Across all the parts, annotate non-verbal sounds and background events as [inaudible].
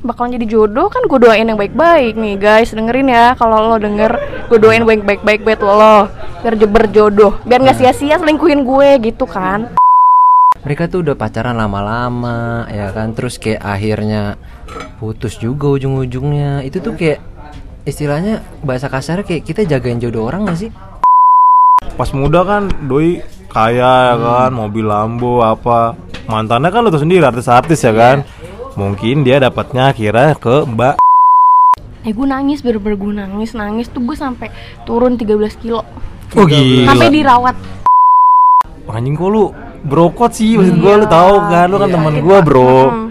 bakalan jadi jodoh kan gue doain yang baik-baik nih guys. Dengerin ya kalau lo denger gue doain baik-baik buat lo. Biar je- berjodoh. Biar nggak sia-sia selingkuhin gue gitu kan. Mereka tuh udah pacaran lama-lama ya kan? Terus kayak akhirnya putus juga ujung-ujungnya. Itu tuh kayak istilahnya bahasa kasarnya kayak kita jagain jodoh orang gak sih? Pas muda kan doi kaya ya kan, mobil Lambo apa. Mantannya kan lu tuh sendiri artis-artis ya kan. Mungkin dia dapatnya kira ke Mbak. Eh gue nangis bener-bener gue nangis nangis tuh gue sampai turun 13 kilo. Oh gila. sampai dirawat. Anjing kok lu brokot sih? Maksud gua lu tahu kan? Lu kan teman gua bro. Hmm.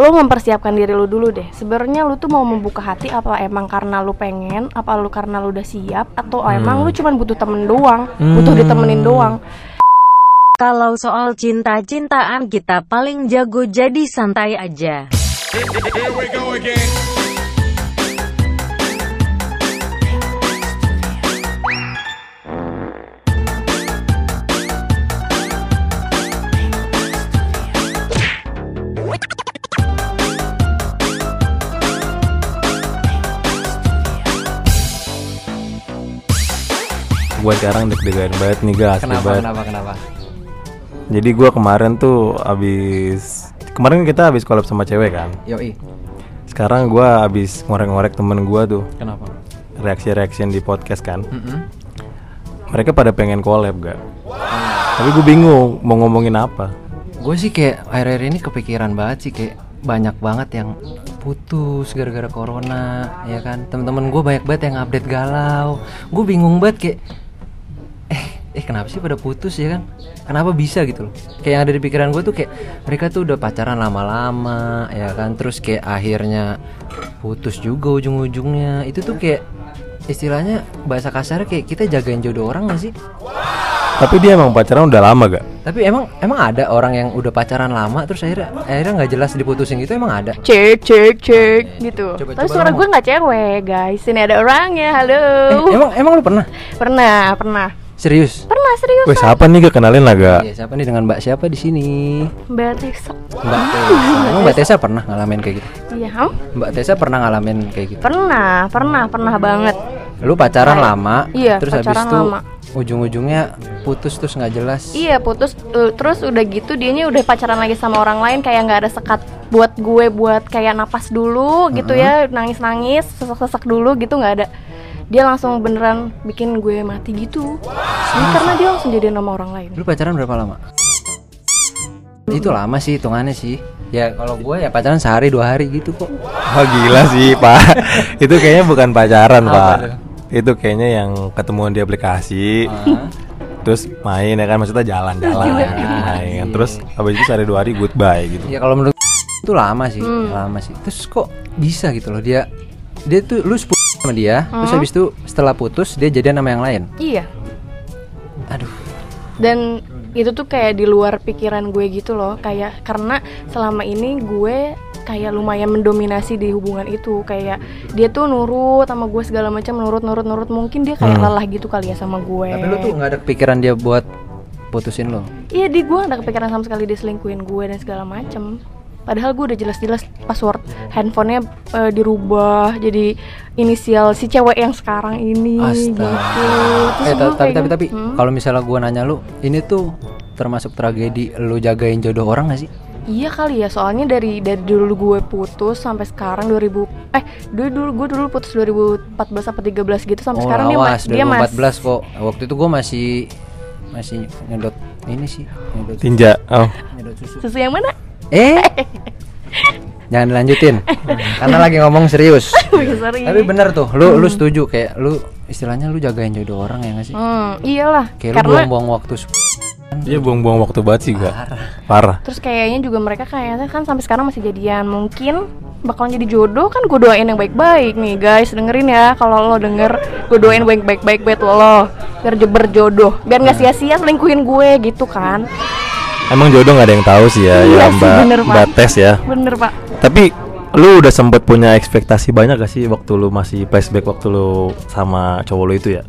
lo mempersiapkan diri lu dulu deh. Sebenarnya lu tuh mau membuka hati apa emang karena lu pengen? Apa lu karena lu udah siap? Atau emang lu cuman butuh temen doang? Butuh ditemenin doang Kalau soal cinta-cintaan kita paling jago jadi santai aja. Gua sekarang deg-degan banget nih gas. kenapa banget. kenapa kenapa Jadi gua kemarin tuh abis kemarin kita habis collab sama cewek kan. yoi Sekarang gua abis ngorek-ngorek temen gua tuh kenapa reaksi-reaksi di podcast kan. Mm-mm. Mereka pada pengen collab gak? Tapi gue bingung mau ngomongin apa. gue sih kayak akhir-akhir ini kepikiran banget sih kayak banyak banget yang putus gara-gara corona ya kan teman-teman gue banyak banget yang update galau gue bingung banget kayak eh kenapa sih pada putus ya kan? Kenapa bisa? Gitu loh. Kayak yang ada di pikiran gue tuh kayak mereka tuh udah pacaran lama-lama ya kan? Terus kayak akhirnya putus juga ujung-ujungnya. Itu tuh kayak istilahnya bahasa kasarnya kayak kita jagain jodoh orang gak sih? Tapi dia emang pacaran udah lama gak? tapi emang emang ada orang yang udah pacaran lama terus akhirnya akhirnya nggak jelas diputusin gitu emang ada? Cek cek cek gitu. Coba- tapi coba suara gue nggak cewek guys. Ini ada orangnya halo. Eh, emang emang lu pernah? Pernah pernah serius? Pernah serius Weh siapa nih gak kenalin lah gak? Iya siapa nih dengan Mbak siapa di sini? Mbak Tessa. Mbak Tessa. Emang Mbak Tessa pernah ngalamin kayak gitu? Iya Ham? Mbak Tessa pernah ngalamin kayak gitu? Pernah pernah pernah banget. Lu pacaran lama Iya, terus habis pacaran itu lama. ujung-ujungnya putus terus nggak jelas. Iya putus eh, terus udah gitu dianya udah pacaran lagi sama orang lain kayak nggak ada sekat buat gue buat kayak napas dulu gitu ya nangis nangis sesak sesak dulu gitu nggak ada dia langsung beneran bikin gue mati gitu. Jadi karena dia langsung jadi nama orang lain. Lu pacaran berapa lama? Itu lama sih hitungannya sih. Ya kalau gue ya pacaran sehari dua hari gitu kok. Wah gila sih [laughs] pak. Itu kayaknya bukan pacaran Apa pak. tuh? Itu kayaknya yang ketemuan di aplikasi. Ah. Terus main ya kan Maksudnya jalan-jalan. Main. Terus habis itu sehari dua hari goodbye gitu. Ya kalau menurut itu lama sih lama sih. Terus kok bisa gitu loh dia dia tuh lu sepuluh sama dia terus habis itu setelah putus dia jadian sama yang lain. Iya. Aduh. Dan itu tuh kayak di luar pikiran gue gitu loh kayak karena selama ini gue kayak lumayan mendominasi di hubungan itu kayak dia tuh nurut sama gue segala macam nurut nurut nurut mungkin dia kayak lelah gitu kali ya sama gue. Tapi lu tuh nggak ada kepikiran dia buat putusin lo iya di gue gak ada kepikiran sama sekali dia selingkuhin gue dan segala macem padahal gue udah jelas-jelas password handphonenya eh, dirubah jadi inisial si cewek yang sekarang ini gitu Astaga. Terus eh gue ta- tapi tapi gitu, tapi "Hmm?" kalau misalnya gua nanya lu ini tuh termasuk tragedi lu jagain jodoh orang gak sih Iya kali ya, soalnya dari dari dulu gue putus sampai sekarang 2000 eh dulu dulu gue dulu putus 2014 apa 13 gitu sampai sekarang dia, ma- awas, dia 2014 mas kok waktu itu gua masih masih nyedot ini sih nyedot, Tinja Oh nyedot susu susu yang mana? Eh? [laughs] Jangan dilanjutin. Karena lagi ngomong serius. [laughs] Sorry. tapi bener tuh lu lu setuju kayak lu istilahnya lu jagain jodoh orang ya gak sih? Hmm, iyalah. kayak lu Karena buang-buang waktu Dia buang-buang waktu banget sih gak? Parah. Terus kayaknya juga mereka kayaknya kan sampai sekarang masih jadian. Mungkin bakalan jadi jodoh kan gue doain yang baik-baik nih guys. Dengerin ya kalau lo denger gue doain baik-baik baik buat lo. Biar berjodoh. Biar nggak sia-sia selingkuhin gue gitu kan Emang jodoh gak ada yang tahu sih ya Iya Ya sih, mbak, bener, Pak. mbak tes ya. Bener pak. Tapi lu udah sempet punya ekspektasi banyak gak sih Waktu lu masih flashback waktu lu sama cowok lu itu ya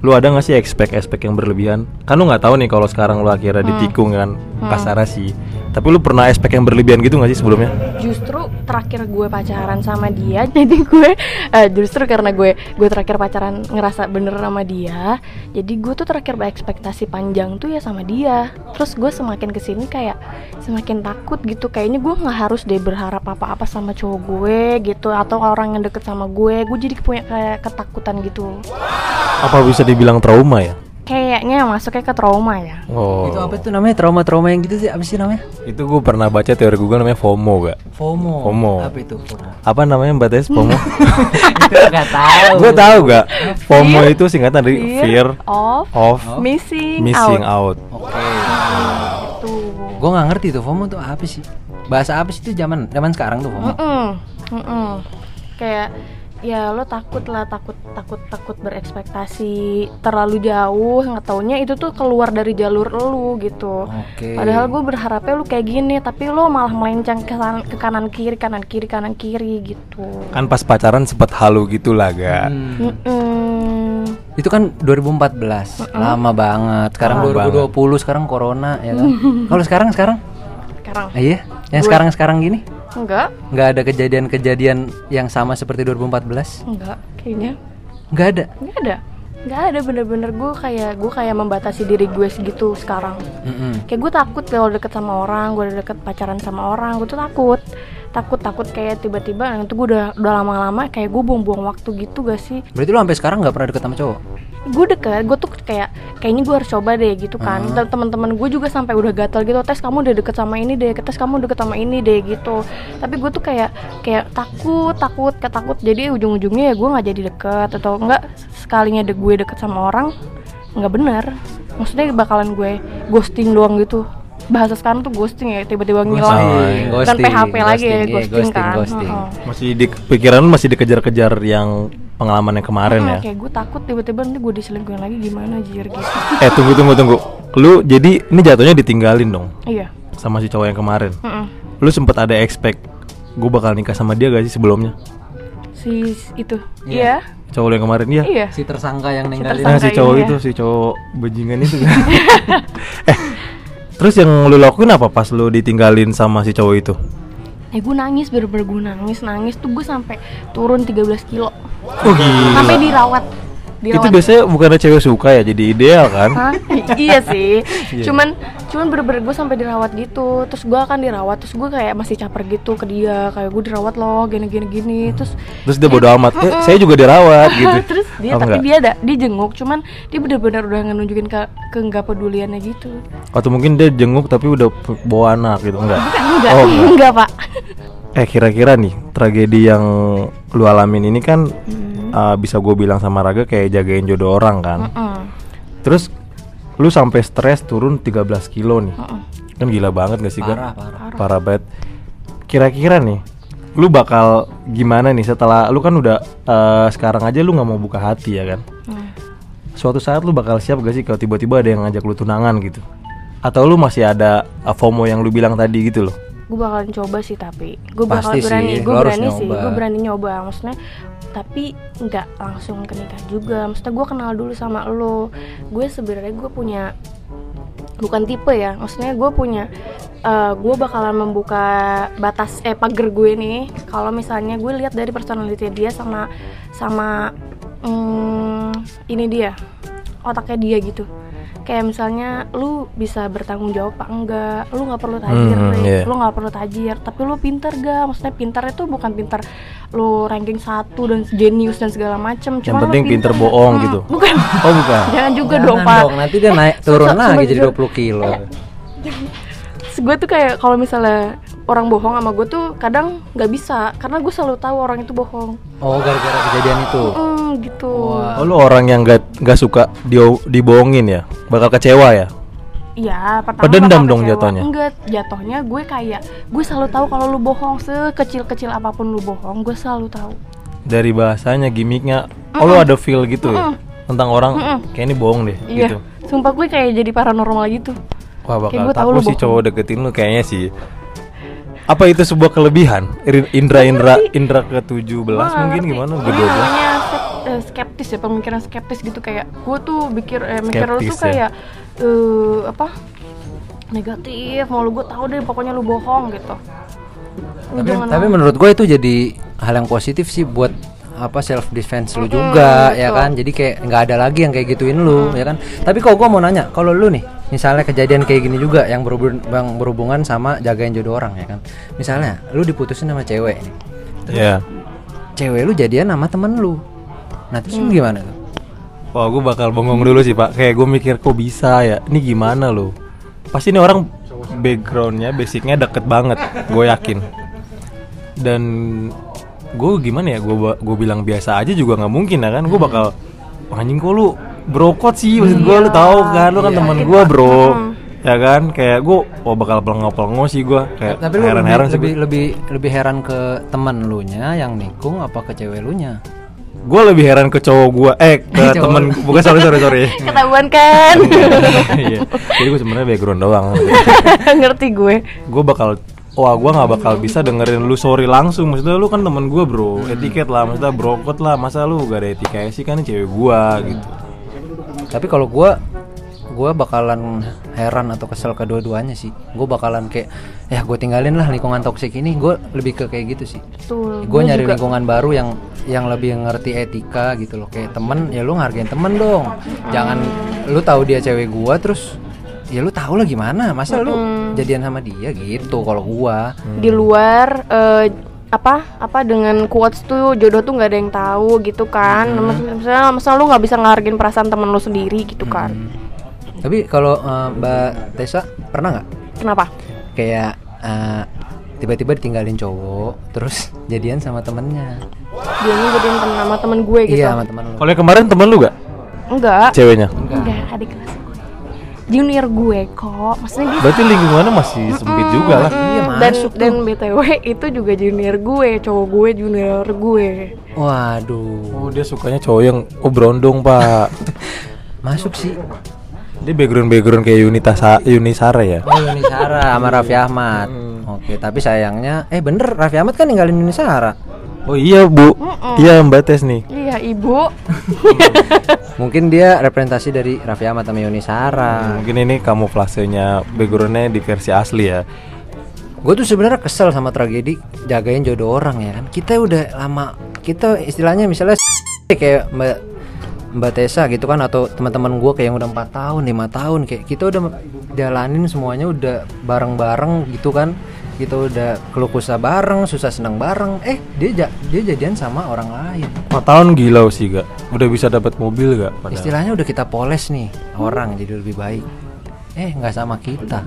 Lu ada gak sih expect-expect yang berlebihan? Kan lu gak tahu nih kalau sekarang lu akhirnya Hmm. ditikung kan Kasarnya sih. Tapi lu pernah expect yang berlebihan gitu gak sih sebelumnya? justru terakhir gue pacaran sama dia [laughs] jadi gue eh, justru karena gue gue terakhir pacaran ngerasa bener sama dia jadi gue tuh terakhir berekspektasi panjang tuh ya sama dia. Terus gue semakin ke sini kayak semakin takut gitu kayaknya gue nggak harus deh berharap apa-apa sama cowok gue gitu atau orang yang deket sama gue gue jadi punya kayak ketakutan gitu Apa bisa dibilang trauma ya? kayaknya masuknya ke trauma ya Oh. Itu apa tuh namanya trauma-trauma yang gitu sih? Apa sih namanya? Itu gue pernah baca teori Google namanya FOMO gak? FOMO. FOMO. Apa itu FOMO? Apa namanya Mbak Tes FOMO? [laughs] itu gak tahu. gue tahu gak? FOMO Fear. itu singkatan dari fear of of missing, missing out, out. Oke. Gitu. Gue nggak ngerti tuh FOMO tuh apa sih? Bahasa apa sih itu zaman zaman sekarang tuh FOMO? Mm-mm, mm-mm. Kayak ya lo takut lah takut takut takut berekspektasi terlalu jauh nggak taunya itu tuh keluar dari jalur lo gitu Oke. padahal gue berharapnya lu kayak gini tapi lo malah melenceng ke, san- ke kanan kiri kanan kiri kanan kiri gitu Kan pas pacaran sempet halu gitu lah gak? Hmm. Mm-mm. Itu kan 2014, lama banget. Sekarang Lama 2020, sekarang corona ya kan. [laughs] Kalau sekarang sekarang? sekarang iya. Yang Gue- sekarang-sekarang gini enggak nggak ada kejadian-kejadian yang sama seperti 2014? enggak kayaknya Nggak ada. nggak ada nggak ada bener-bener gue kayak gue kayak membatasi diri gue segitu sekarang Mm-mm. kayak gue takut kalau deket sama orang gue udah deket pacaran sama orang gue tuh takut takut takut kayak tiba-tiba itu gue udah udah lama-lama kayak gue buang-buang waktu gitu gak sih Berarti lu sampai sekarang nggak pernah deket sama cowok? Gue deket gue tuh kayak kayaknya gue harus coba deh gitu kan. Dan teman-teman gue juga sampai udah gatal gitu tes kamu udah deket sama ini deh tes kamu deket sama ini deh gitu. Tapi gue tuh kayak kayak takut takut kayak takut jadi ujung-ujungnya ya gue nggak jadi deket atau enggak sekalinya de gue deket sama orang nggak bener. Maksudnya bakalan gue ghosting doang gitu bahasa sekarang tuh ghosting ya tiba-tiba ngilang Ghosting, bukan ghosting, PHP lagi ya ghosting, iya, ghosting, ghosting, kan ghosting. Heeh. Masih di pikiran masih dikejar-kejar yang pengalaman yang kemarin Hmm, ya? kayak gue takut tiba-tiba nanti gue diselingkuhin lagi gimana jir gitu Eh tunggu tunggu tunggu. Lu jadi ini jatuhnya ditinggalin dong iya sama si cowok yang kemarin. Mm-mm. Lu sempet ada expect gue bakal nikah sama dia gak sih sebelumnya? si itu Iya. iya Cowok lu yang kemarin ya? iya Si tersangka yang ninggalin. tersangka. Nah, si cowok ini itu, si cowok bajingan itu kan. [laughs] eh, terus yang lu lakuin apa pas lu ditinggalin sama si cowok itu? eh gue nangis bener-bener gue nangis nangis tuh gue sampai turun 13 kilo Oh gila. sampai dirawat dirawat Itu biasanya bukannya cewek suka ya jadi ideal kan? Hah? Iya sih Iya. cuman cuman bener-bener gue sampai dirawat gitu terus gue akan dirawat terus gue kayak masih caper gitu ke dia kayak gue dirawat loh gini gini gini terus Terus dia bodo amat. Eh, saya juga dirawat [laughs] gitu. terus dia Oh, tapi enggak? dia ada dia jenguk cuman dia bener-bener udah nunjukin ke ke nggak peduliannya gitu Atau mungkin dia jenguk tapi udah bawa anak gitu enggak? enggak Oh, [laughs] enggak. enggak pak Eh kira-kira nih tragedi yang lu alamin ini kan Hmm. uh, bisa gue bilang sama Raga kayak jagain jodoh orang kan. Mm-mm. Terus lu sampai stres turun 13 kilo nih. Mm-mm. Kan gila banget gak sih? Parah, parah. Parah banget. Kira-kira nih lu bakal gimana nih setelah lu kan udah uh, sekarang aja lu nggak mau buka hati ya kan? Hmm. Suatu saat lu bakal siap gak sih kalau tiba-tiba ada yang ngajak lu tunangan gitu? Atau lu masih ada uh, FOMO yang lu bilang tadi gitu loh? Gue bakalan coba sih tapi gue bakal Pasti berani gue berani sih gue berani nyoba. Maksudnya tapi nggak langsung ke nikah juga. Maksudnya gue kenal dulu sama lo. Gue sebenarnya gue punya bukan tipe ya. Maksudnya gue punya eh, gue bakalan membuka batas eh pagar gue nih kalau misalnya gue lihat dari personality dia sama sama mm, ini dia otaknya dia gitu kayak misalnya lu bisa bertanggung jawab apa enggak lu nggak perlu tajir Hmm, iya. lu nggak perlu tajir tapi lu pinter gak maksudnya pinter itu bukan pinter lu ranking satu dan jenius dan segala macem Yang Cuma lu penting pinter bohong Hmm, gitu. bukan Oh bukan. [laughs] jangan juga Jangan dong pak nanti dia naik [laughs] turun lagi jadi jujur. 20 kilo. [laughs] gue tuh kayak kalau misalnya orang bohong sama gue tuh kadang nggak bisa karena gue selalu tahu orang itu bohong Oh, gara-gara kejadian itu. hmm, gitu Wah. Oh lu orang yang gak, gak suka di, dibohongin ya? Bakal kecewa ya? Iya, pertama Pedendam dong kecewa. jatuhnya? Enggak, jatuhnya gue kayak gue selalu tahu kalau lu bohong sekecil-kecil apa pun lu bohong, gue selalu tahu. Dari bahasanya, gimmicknya Oh lu ada feel gitu ya? Tentang orang, kayak ini bohong deh Iya. gitu Sumpah gue kayak jadi paranormal gitu. Wah bakal takut sih bohong. cowok deketin lu kayaknya sih Apa itu sebuah kelebihan? Ir- Indra-indra indra ke-17 Wah, mungkin ngerti. gimana? Ini Ke-12 namanya skep- eh, skeptis ya, pemikiran skeptis gitu kayak gue tuh pikir eh, mikir lu tuh ya. kayak eh apa? negatif mau lu gue tahu deh pokoknya lu bohong gitu Lu tapi, tapi menurut gue itu jadi hal yang positif sih buat apa self defense lu juga ya kan? Jadi kayak nggak ada lagi yang kayak gituin lu ya kan? Tapi kalau gua mau nanya kalau lu nih misalnya kejadian kayak gini juga yang berhubungan, yang berhubungan sama jagain jodoh orang ya kan? Misalnya lu diputusin sama cewek nih. Iya. cewek lu jadian sama temen lu. Nah terus Hmm. lu gimana tuh? Wah gue bakal bengong dulu sih pak. Kayak gue mikir kok bisa ya? Ini gimana loh Pasti ini orang backgroundnya basicnya deket banget Gue yakin. Dan gue gimana ya Gue gue bilang biasa aja juga nggak mungkin ya kan. Gue bakal "Wah, Anjing kok lu brokot sih? Maksud gue lu tahu kan Lu kan Iya. temen gue bro. Ya kan Kayak gue Oh bakal pelongo-pelongo sih gue Kayak tapi lu heran-heran lebih, sih lebih gua. lebih lebih heran ke temen lu nya yang nikung apa ke cewek lu nya Gue lebih heran ke cowok gue Eh [laughs] ke Cowok temen. Bukan sorry sorry sorry. [laughs] Ketahuan kan? [laughs] Iya. Jadi gue sebenarnya background doang. Ngerti gue. Gue bakal wah gue nggak bakal bisa dengerin lu sorry langsung. Maksudnya lu kan temen gue bro. Etiket lah maksudnya brokot lah. Masa lu gak ada etika sih? Kan ini cewek gue gitu. Tapi kalau gua gua bakalan heran atau kesel kedua-duanya sih. Gue bakalan kayak ya gue tinggalin lah lingkungan toksik ini. Gue lebih ke kayak gitu sih. Betul. Gue nyari juga. lingkungan baru yang yang lebih ngerti etika gitu loh. Kayak temen ya lu ngargain temen dong. Jangan lu tahu dia cewek gua terus ya lu tahu lah gimana. Masa lu jadian sama dia gitu kalau gua. Di luar eh, apa apa dengan quotes tuh jodoh tuh nggak ada yang tahu gitu kan. Hmm. misalnya misalnya lu nggak bisa ngargain perasaan temen lu sendiri gitu kan. Hmm. tapi kalau eh, mbak Tessa pernah nggak? Kenapa? Kayak eh, tiba-tiba ditinggalin cowok terus [laughs] jadian sama temennya. Dia temen sama temen gue gitu. Iya sama temen lu. Kalau kemarin temen lu gak enggak. Ceweknya? Enggak adik kelas junior gue kok. Maksudnya dia berarti lingkungannya masih sempit juga lah. Iya, Mm, dan masuk dan btw itu juga junior gue cowok gue junior gue. Waduh. Oh dia sukanya cowok yang oh berondong pak. [laughs] Masuk sih. Dia background background kayak Yunita Sa Yunisara ya? Oh Yuni Sara sama Raffi Ahmad. Oke, tapi sayangnya eh bener Raffi Ahmad kan ninggalin Yuni Sara. Oh iya bu. Iya mbak Tes nih. Iya ibu. [laughs] Mungkin dia representasi dari Raffi Ahmad sama Yuni Sara. mungkin ini kamuflasenya backgroundnya di versi asli ya. Gue tuh sebenarnya kesel sama tragedi jagain jodoh orang ya kan. Kita udah lama kita istilahnya misalnya [laughs] kayak Mbak Mbak Tessa gitu kan atau teman-teman gue kayak yang udah empat tahun lima tahun kayak kita udah jalanin semuanya udah bareng-bareng gitu kan kita udah keluh kesah bareng susah senang bareng. Eh dia ja- dia jadian sama orang lain. 4 tahun gila sih gak udah bisa dapat mobil gak padahal. Istilahnya udah kita poles nih orang jadi lebih baik. Eh nggak sama kita.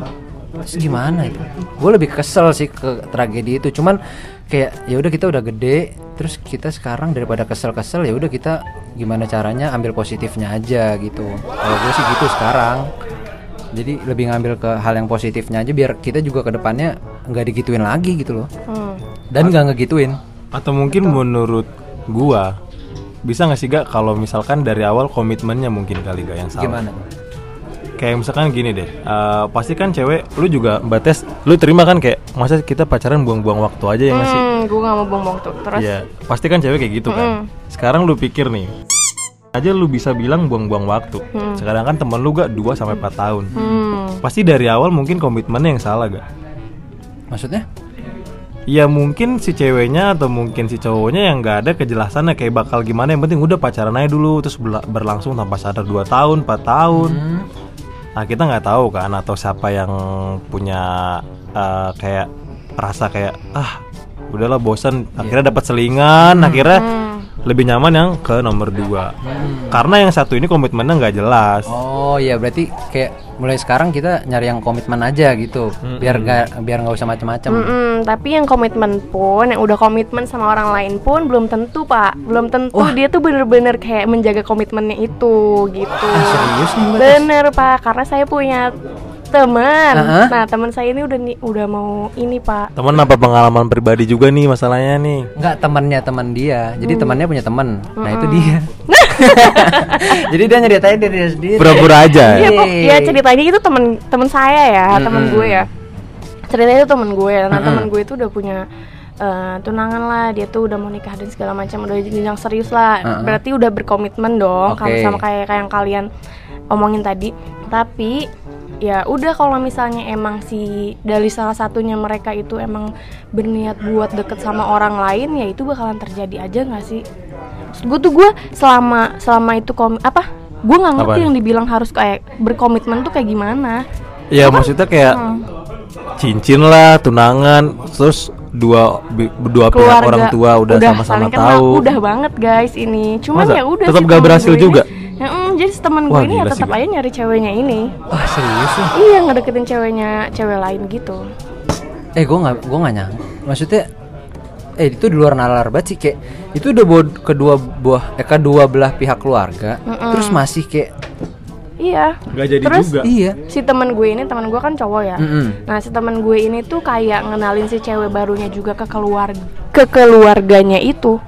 Terus gimana itu? Gue lebih kesel sih ke tragedi itu. Cuman kayak ya udah kita udah gede terus kita sekarang daripada kesel-kesel ya udah kita gimana caranya ambil positifnya aja gitu. Kalau gue sih gitu sekarang jadi lebih ngambil ke hal yang positifnya aja biar kita juga ke depannya nggak digituin lagi gitu loh Hmm. dan nggak ngegituin Atau mungkin menurut gua bisa nggak sih gak kalau misalkan dari awal komitmennya mungkin kali gak yang salah. gimana Kayak misalkan gini deh, eh, pasti kan cewek, lu juga mbak Tes, lu terima kan kayak masa kita pacaran buang-buang waktu aja ya nggak sih? Hmm, gue gak mau buang-buang tuh terus Iya, pasti kan cewek kayak gitu kan. Sekarang lu pikir nih, aja lu bisa bilang buang-buang waktu. Sekarang kan temen lu gak 2 sampai 4 tahun. hmm, Pasti dari awal mungkin komitmennya yang salah gak? maksudnya Ya mungkin si ceweknya atau mungkin si cowoknya yang nggak ada kejelasannya kayak bakal gimana yang penting udah pacaran aja dulu terus berla- berlangsung tanpa sadar 2 tahun 4 tahun Hmm. nah kita nggak tahu kan atau siapa yang punya eh, kayak rasa kayak ah udahlah bosan akhirnya dapat selingan akhirnya lebih nyaman yang ke nomor dua. Karena yang satu ini komitmennya nggak jelas. Oh iya berarti kayak mulai sekarang kita nyari yang komitmen aja gitu biar nggak biar nggak usah macam-macam. Mm-mm, tapi yang komitmen pun yang udah komitmen sama orang lain pun belum tentu pak. Belum tentu dia tuh bener-bener kayak menjaga komitmennya itu gitu. Ah, serius nih bener pak. Karena saya punya teman. Uh-uh. nah teman saya ini udah nih udah mau ini pak. Temen apa pengalaman pribadi juga nih masalahnya nih? Nggak temannya teman dia. Jadi Hmm. temannya punya teman. Nah itu dia. [laughs] Jadi dia nyeritain dari dia sendiri. pura-pura aja Iya ya? kok. Ya ceritanya itu temen temen saya ya temen gue ya. Ceritanya itu temen gue. Nah temen gue itu udah punya eh, tunangan lah. Dia tuh udah mau nikah dan segala macam udah jenjang serius lah. Berarti udah berkomitmen dong kalau sama kayak kayak yang kalian omongin tadi. Tapi ya udah kalau misalnya emang si dari salah satunya mereka itu emang berniat buat deket sama orang lain ya itu bakalan terjadi aja nggak sih gue tuh gue selama selama itu kom apa gue nggak ngerti Apaan? yang dibilang harus kayak berkomitmen tuh kayak gimana Ya maksudnya kayak Hmm. cincin lah, tunangan, terus dua dua pihak orang tua udah sama-sama tahu. udah banget guys ini cuman ya udah Tetap sih gak berhasil juga? ini, jadi teman gue Wah, ini ya tetap aja nyari ceweknya ini. Wah serius ya? iya ngedeketin ceweknya cewek lain gitu. Eh gue nggak gue nggak nyangka. Maksudnya eh itu di luar nalar banget sih. Kayak itu udah buat kedua buah eh kedua belah pihak keluarga. Terus masih kayak iya. Gak jadi Terus, juga. iya. si teman gue ini teman gue kan cowok ya. Mm-mm. nah si teman gue ini tuh kayak ngenalin si cewek barunya juga ke keluarga ke keluarganya itu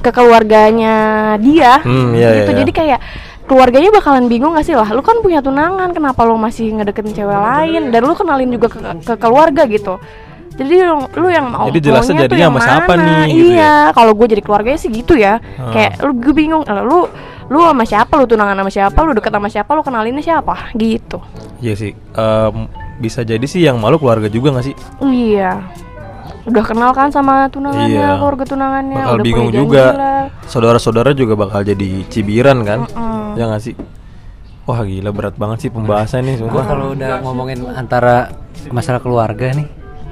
ke keluarganya dia Hmm, iya, gitu. iya, iya. jadi kayak keluarganya bakalan bingung gak sih? Lah lu kan punya tunangan kenapa lu masih ngedeketin cewek lain? dan lu kenalin juga ke, ke keluarga gitu. Jadi lu, lu yang mau Jadi jelasnya jadinya sama siapa nih, gitu iya kalau gue jadi keluarganya sih gitu ya. Hmm. kayak lu gue bingung "Lah, lu lu sama siapa? Lu tunangan sama siapa? Lu deket sama siapa? Lu kenalinnya siapa? Gitu. Iya sih. Em, bisa jadi sih yang malu keluarga juga gak sih? Iya. Udah kenal kan sama tunangannya, Iya. keluarga tunangannya, Bakal udah bingung juga. Saudara-saudara juga bakal jadi cibiran kan? Mm-mm. Ya gak sih? Wah gila berat banget sih pembahasan nih gue sumpah. kalau udah ngomongin antara masalah keluarga nih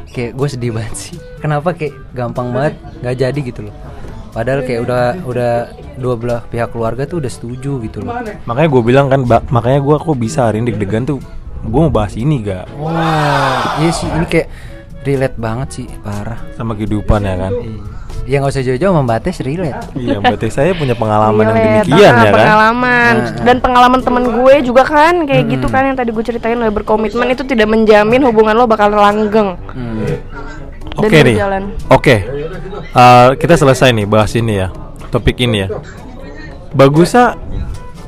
kayak gue sedih banget sih kenapa kayak gampang banget nggak jadi gitu loh padahal kayak udah udah dua belah pihak keluarga tuh udah setuju gitu loh Makanya gue bilang kan, makanya gue kok bisa hari ini deg-degan tuh. Gue mau bahas ini gak oh iya sih ini kayak relate banget sih parah sama kehidupan ya kan? ya nggak usah jauh-jauh membatas relate Iya, berarti saya punya pengalaman yang Relate, demikian ah, ya kan? Pengalaman dan pengalaman temen gue juga kan kayak gitu kan yang tadi gue ceritain lo berkomitmen itu tidak menjamin hubungan lo bakal langgeng. Dan Oke nih, berjalan. oke. Eh, kita selesai nih bahas ini ya, topik ini ya. Bagusnya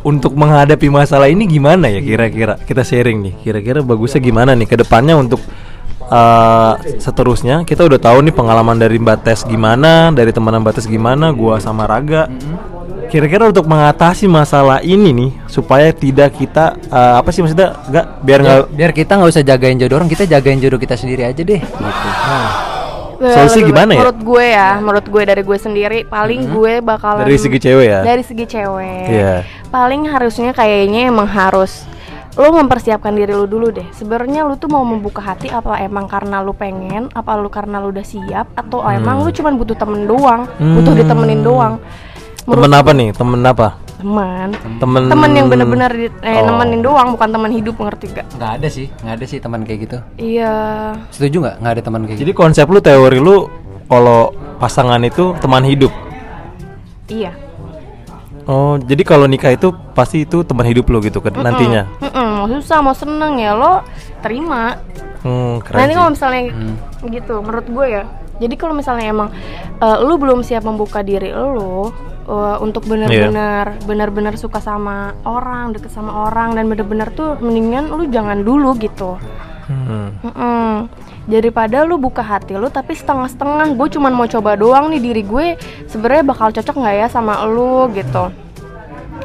untuk menghadapi masalah ini gimana ya kira-kira? Kita sharing nih, kira-kira bagusnya gimana nih ke depannya untuk eh, seterusnya kita udah tahu nih pengalaman dari Mbak Tes gimana, dari teman Mbak Tes gimana, gua sama Raga. Kira-kira untuk mengatasi masalah ini nih supaya tidak kita eh, apa sih maksudnya nggak biar nggak biar, biar kita nggak usah jagain jodoh orang kita jagain jodoh kita sendiri aja deh gitu Eh, Solusi lebih gimana ya? Menurut gue ya, menurut gue dari gue sendiri paling gue bakalan dari segi cewek ya? Dari segi cewek. Iya. Paling harusnya kayaknya emang harus lo mempersiapkan diri lu dulu deh. Sebenarnya lu tuh mau membuka hati apa emang karena lu pengen, apa lu karena lu udah siap atau emang lu cuman butuh temen doang, butuh Hmm. ditemenin doang. Temen apa nih? Temen apa? Teman. Temen Temen yang bener-bener di- eh, Oh. nemenin doang, bukan teman hidup ngerti gak? nggak ada sih nggak ada sih teman kayak gitu Iya. setuju nggak nggak ada teman kayak gitu Jadi konsep lu teori lu kalau pasangan itu teman hidup. Iya. Oh, jadi kalau nikah itu pasti itu teman hidup lu gitu ke nantinya. Mm-mm, mau susah mau seneng ya lo terima Hmm, keren Nanti kalau misalnya gitu, menurut gue ya. Jadi kalau misalnya emang eh, lu belum siap membuka diri lu eh, untuk benar-benar benar-benar suka sama orang, deket sama orang dan benar-benar tuh mendingan lu jangan dulu gitu. Hmm. Mm-mm. Daripada lu buka hati lu tapi setengah-setengah, gue cuman mau coba doang nih diri gue sebenarnya bakal cocok nggak ya sama lu gitu.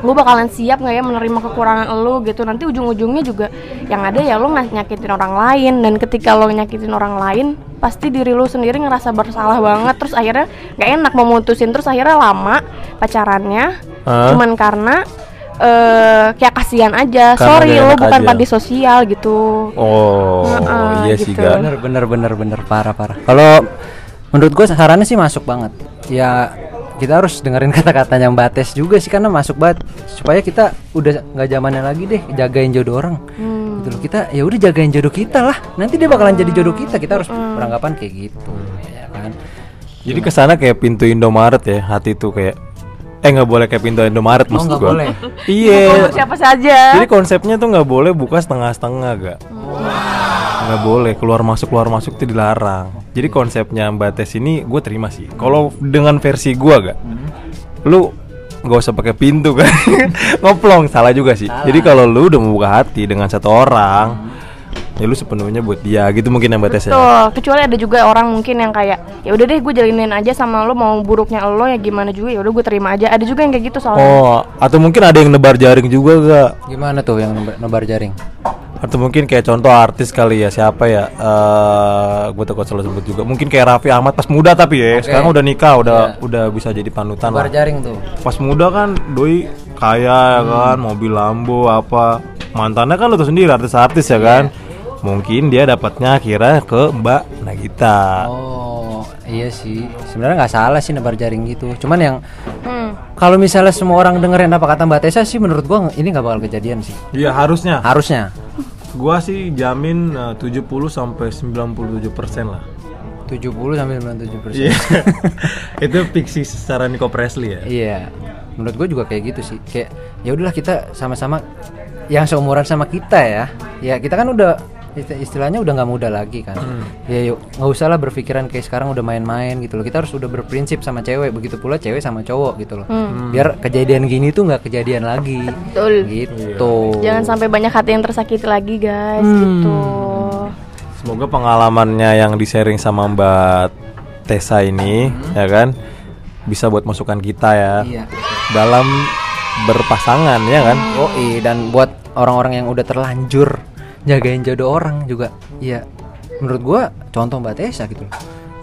Lu bakalan siap nggak ya menerima kekurangan lu gitu. Nanti ujung-ujungnya juga yang ada ya lu nyakitin orang lain dan ketika lu nyakitin orang lain pasti diri lu sendiri ngerasa bersalah banget terus akhirnya nggak enak mau mutusin terus akhirnya lama pacarannya Hah? cuman karena eh kayak kasihan aja. Karena sorry enak bukan aja. panti sosial gitu. Oh, Heeh, iya sih, gitu. Ga. bener bener bener bener. Parah parah. Kalau menurut gue sarannya sih masuk banget. Ya kita harus dengerin [laughs] kata-katanya Mbak Tes juga sih karena masuk banget. Supaya kita udah nggak zamannya lagi deh jagain jodoh orang. Hmm. gitu loh kita ya udah jagain jodoh kita lah. Nanti dia bakalan jadi jodoh kita. Kita harus beranggapan kayak gitu ya kan? Jadi ke sana kayak pintu Indomaret ya, hati tuh kayak eh nggak boleh kayak pintu Indomaret Oh, maksud nggak gua. boleh. Iya. Siapa saja Jadi konsepnya tuh nggak boleh buka setengah-setengah gak? Nggak boleh keluar masuk keluar masuk itu dilarang. Jadi konsepnya Mbak Tes ini gue terima sih. Kalau dengan versi gua gak, lu nggak usah pakai pintu kan? [laughs] Ngoplong salah juga sih. Jadi kalau lu udah membuka hati dengan satu orang, ya lu sepenuhnya buat dia gitu mungkin yang Tes ya. Tuh, kecuali ada juga orang mungkin yang kayak ya udah deh gue jalinin aja sama lo mau buruknya lo ya gimana juga ya udah gue terima aja. Ada juga yang kayak gitu soalnya. Oh, atau mungkin ada yang nebar jaring juga gak? gimana tuh yang nebar, jaring Atau mungkin kayak contoh artis kali ya siapa ya? Eh, gue takut selalu sebut juga. Mungkin kayak Raffi Ahmad pas muda tapi ya. Oke. Sekarang udah nikah, udah Iya. udah bisa jadi panutan Bar lah. jaring tuh. Pas muda kan doi kaya ya kan, mobil Lambo apa. Mantannya kan lo tau sendiri artis-artis ya kan. Mungkin dia dapatnya kira ke Mbak Nagita. Oh, iya sih. Sebenarnya nggak salah sih nebar jaring gitu. Cuman yang Hmm. kalau misalnya semua orang dengerin apa kata Mbak Tessa sih menurut gua ini nggak bakal kejadian sih. Iya harusnya. Harusnya Gua sih jamin eh, 70 sampai 97 persen lah. 70 sampai 97 persen. Iya. [laughs] Itu fiksi secara Nico Presley ya. Iya, menurut gue juga kayak gitu sih. Kayak ya udahlah kita sama-sama yang seumuran sama kita ya. Ya kita kan udah istilahnya udah nggak muda lagi kan. Ya yuk nggak usah lah berpikiran kayak sekarang udah main-main gitu loh. Kita harus udah berprinsip sama cewek. Begitu pula cewek sama cowok gitu loh. Biar kejadian gini tuh nggak kejadian lagi. Betul. Gitu. Jangan sampai banyak hati yang tersakiti lagi guys Hmm. gitu. Semoga pengalamannya yang di-sharing sama Mbak Tessa ini ya kan bisa buat masukan kita ya Iya. dalam berpasangan ya kan. Oh iya dan buat orang-orang yang udah terlanjur jagain jodoh orang juga. Iya. Menurut gua contoh Mbak Tessa gitu loh.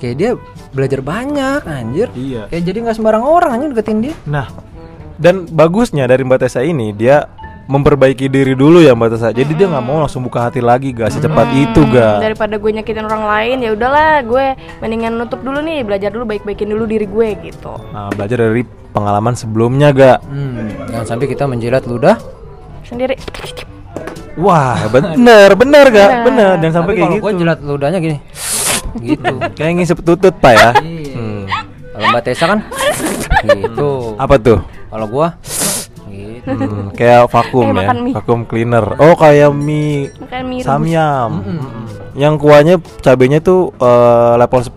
Kayak dia belajar banyak anjir. Iya. Kayak jadi nggak sembarang orang anjir deketin dia. Nah, dan bagusnya dari Mbak Tessa ini dia memperbaiki diri dulu ya Mbak Tessa. Jadi dia nggak mau langsung buka hati lagi gak secepat itu ga. Daripada gue nyakitin orang lain ya udahlah gue mendingan nutup dulu nih belajar dulu baik-baikin dulu diri gue gitu. Nah, belajar dari pengalaman sebelumnya ga. Hmm, jangan sampai kita menjilat ludah. Sendiri. Wah, [laughs] bener, bener gak? Bener, jangan sampai Tapi kayak kalau gitu. gua jilat ludahnya gini. gitu. [laughs] Kayak ngisep tutut pak ya. Iya. Hmm. Kalau Mbak Tessa kan gitu. Apa tuh? Kalau gua gitu. Hmm, kayak vakum Kayak ya, mie. vakum cleaner. Oh kayak mie Makan mie samyam. Yang kuahnya cabenya tuh eh, level 10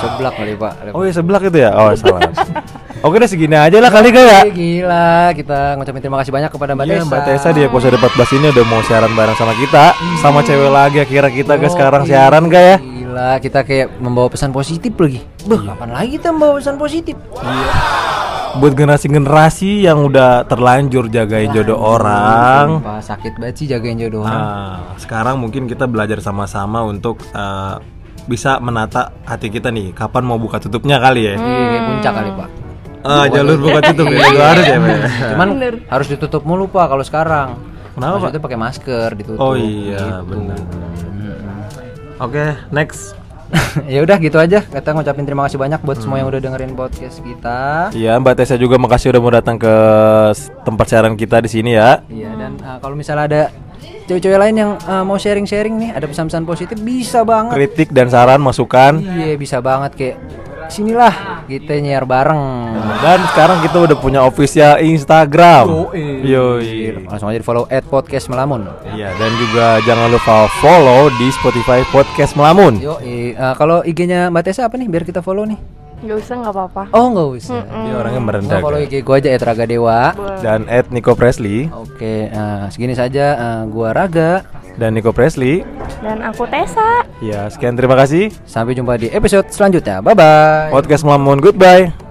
Seblak kali, Pak. Oh iya sebelah itu ya? Oh salah. [laughs] Oke deh segini aja lah kali gak ya? Gila, kita ngucapin terima kasih banyak kepada Mbak Iya Tessa. Mbak Tessa di episode 14 ini udah mau siaran bareng sama kita Sama cewek lagi akhirnya kita guys sekarang Yoi. siaran gak ya? Gila, kita kayak membawa pesan positif lagi. Beuh, kapan lagi kita membawa pesan positif? Buat generasi-generasi yang udah terlanjur jagain jodoh orang Sumpah, sakit banget sih jagain jodoh orang. Nah, sekarang mungkin kita belajar sama-sama untuk eh, bisa menata hati kita nih. Kapan mau buka tutupnya kali ya? Iya, kayak puncak kali, Pak. Ah, jalur buka tutup ya. [laughs] Itu harus ya, Pak. [laughs] Cuman harus ditutup mulu, Pak, kalau sekarang. Kenapa, Pak? Maksudnya pakai masker ditutup. Oh iya, gitu. benar. Oke, next. [laughs] ya udah gitu aja. Kita ngucapin terima kasih banyak buat semua yang udah dengerin podcast kita. Iya, Mbak Tessa juga makasih udah mau datang ke tempat siaran kita di sini ya. Iya dan uh, kalau misalnya ada cewek-cewek lain yang uh, mau sharing-sharing nih, ada pesan-pesan positif bisa banget. Kritik dan saran, masukan. Iya bisa banget kayak sinilah kita nyiar bareng. Dan sekarang kita udah punya official Instagram. Yoi. Langsung aja di follow at podcast melamun. Iya, dan juga jangan lupa follow di Spotify Podcast Melamun. Yo, uh, kalau IG-nya Mbak Tessa apa nih biar kita follow nih? Gak usah nggak apa-apa. Oh nggak usah. Dia orangnya Oh, merendah. kan? IG gua aja at Raga Dewa. Dan at Nico Presley Oke, uh, segini saja uh, gua Raga. dan Nico Presley. Dan aku Tessa. Ya, sekian terima kasih. Sampai jumpa di episode selanjutnya. Bye bye. Podcast Melamun goodbye.